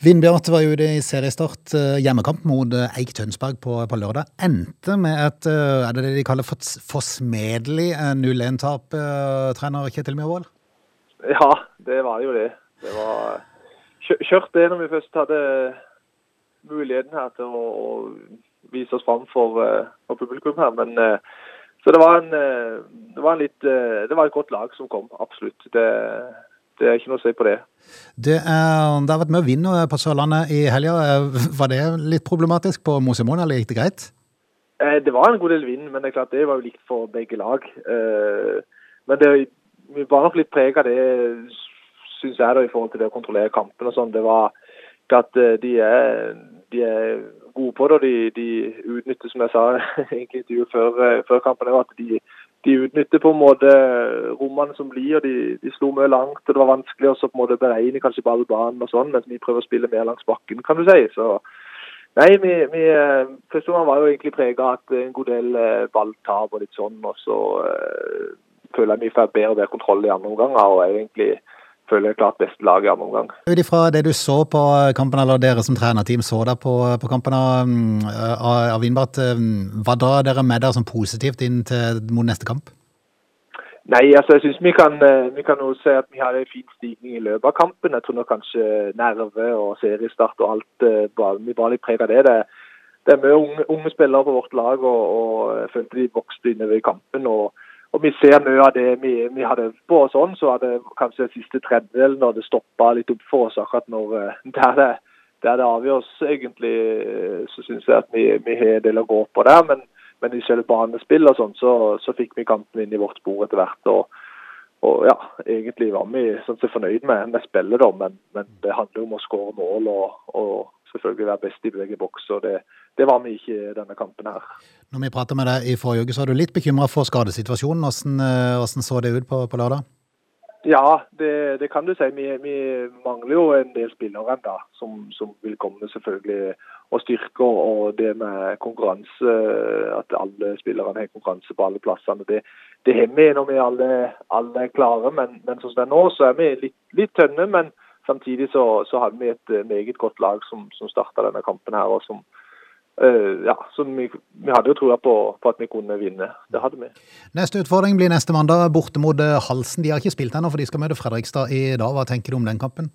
Vindbjart var ute i seriestart, eh, hjemmekamp mot eh, Eik Tønsberg på, på lørdag. Endte med et eh, er det det de kaller for forsmedelig 0-1-tap, trener Kjetil Myrvold? Ja, det var jo det. Det var kjørt det når vi først hadde muligheten her til å, å vise oss fram for, for, publikum her. Men så det var en, det var litt Det var et godt lag som kom, absolutt. Det det er ikke noe å si på det. Det, er, det har vært å vinne på Sørlandet i helga. Var det litt problematisk på Mosemoen, eller gikk det greit? Eh, det var en god del vind, men det er klart det var jo likt for begge lag. Eh, men det, vi var nok litt preg av det, syns jeg, da, i forhold til det å kontrollere kampen og sånn. Det var at eh, de er, de er gode på det, og de, de utnytter, som jeg sa egentlig intervjuet før, før kampen, at de de utnytter på en måte rommene som blir. og de, de slo mye langt. og Det var vanskelig også på en måte beregne kanskje ballbanen og sånn, mens vi prøver å spille mer langs bakken, kan du si. Så Nei, vi, vi første gang var jo egentlig prega av at en god del eh, balltap og litt sånn. Og så øh, føler jeg vi får bedre og bedre kontroll i andre omganger. og egentlig føler klart beste lag i andre omgang. Ut ifra det du så på kampen, eller dere som trenerteam så der på, på kampen av, av Vinbart, hva drar dere med dere som positivt inn til, mot neste kamp? Nei, altså jeg synes vi kan, vi kan også se at vi har en fin stigning i løpet av kampen. Jeg tror nok kanskje nerve og seriestart og alt Vi bare litt preger det. det. Det er mye unge, unge spillere på vårt lag, og, og jeg følte de vokste innover i kampen. og og Vi ser mye av det vi, vi hadde på oss sånn, så hadde kanskje den siste tredjedelen når det stoppa litt opp for oss akkurat når eh, der det, der det avgjøres, egentlig, eh, så syns jeg at vi, vi, har en del å gå på der. Men, men i selve banespill og sånn, så, så, fikk vi kampen inn i vårt spor etter hvert. og og ja, egentlig var vi sånn fornøyd med, med spillet, da, men, men, det handler om å skåre mål og, og, selvfølgelig være best i begge bokser. Det, det var vi ikke i denne kampen her. Når vi pratet med deg i forrige uke, så var du litt bekymra for skadesituasjonen. Hvordan, eh, hvordan, så det ut på, på lørdag? Ja, det, det, kan du si. Vi, vi, mangler jo en del spillere ennå, som, som, vil komme selvfølgelig og styrke. Og det med konkurranse, at alle spillerne har konkurranse på alle plassene. Det, det har vi når vi alle, alle er klare, men, men som det er nå, så er vi litt, litt tønne. men Samtidig så, så hadde vi et eh, meget godt lag som, som starta denne kampen her. og som uh, ja, så vi, vi, hadde jo troa på, på, at vi kunne vinne. Det hadde vi. Neste utfordring blir neste mandag borte mot eh, Halsen. De har ikke spilt ennå, for de skal møte Fredrikstad i dag. Hva tenker du om den kampen?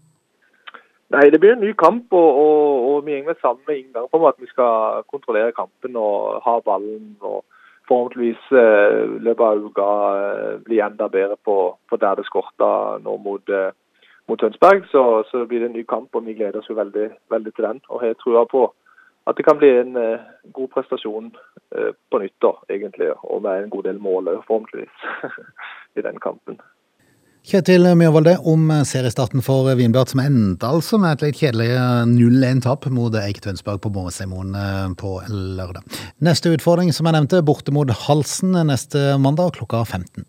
Nei, Det blir en ny kamp, og, og, og vi går med samme inngang på at vi skal kontrollere kampen og ha ballen. og Forhåpentligvis uh, løpet av uka bli enda bedre på, på der det skorter nå mot, mot Tønsberg, så, så, blir det en ny kamp. og Vi gleder oss jo veldig, veldig til den. og har trua på at det kan bli en eh, god prestasjon eh, på nytt, da, egentlig. Og med en god del mål forhåpentligvis i den kampen. Kjetil Mjøvolde om seriestarten for Vinbjart, som endte altså med et litt kjedelig 0-1-tap mot Eik Tønsberg på Måsemoen eh, på lørdag. Neste utfordring, som jeg nevnte, borte mot Halsen neste mandag klokka 15.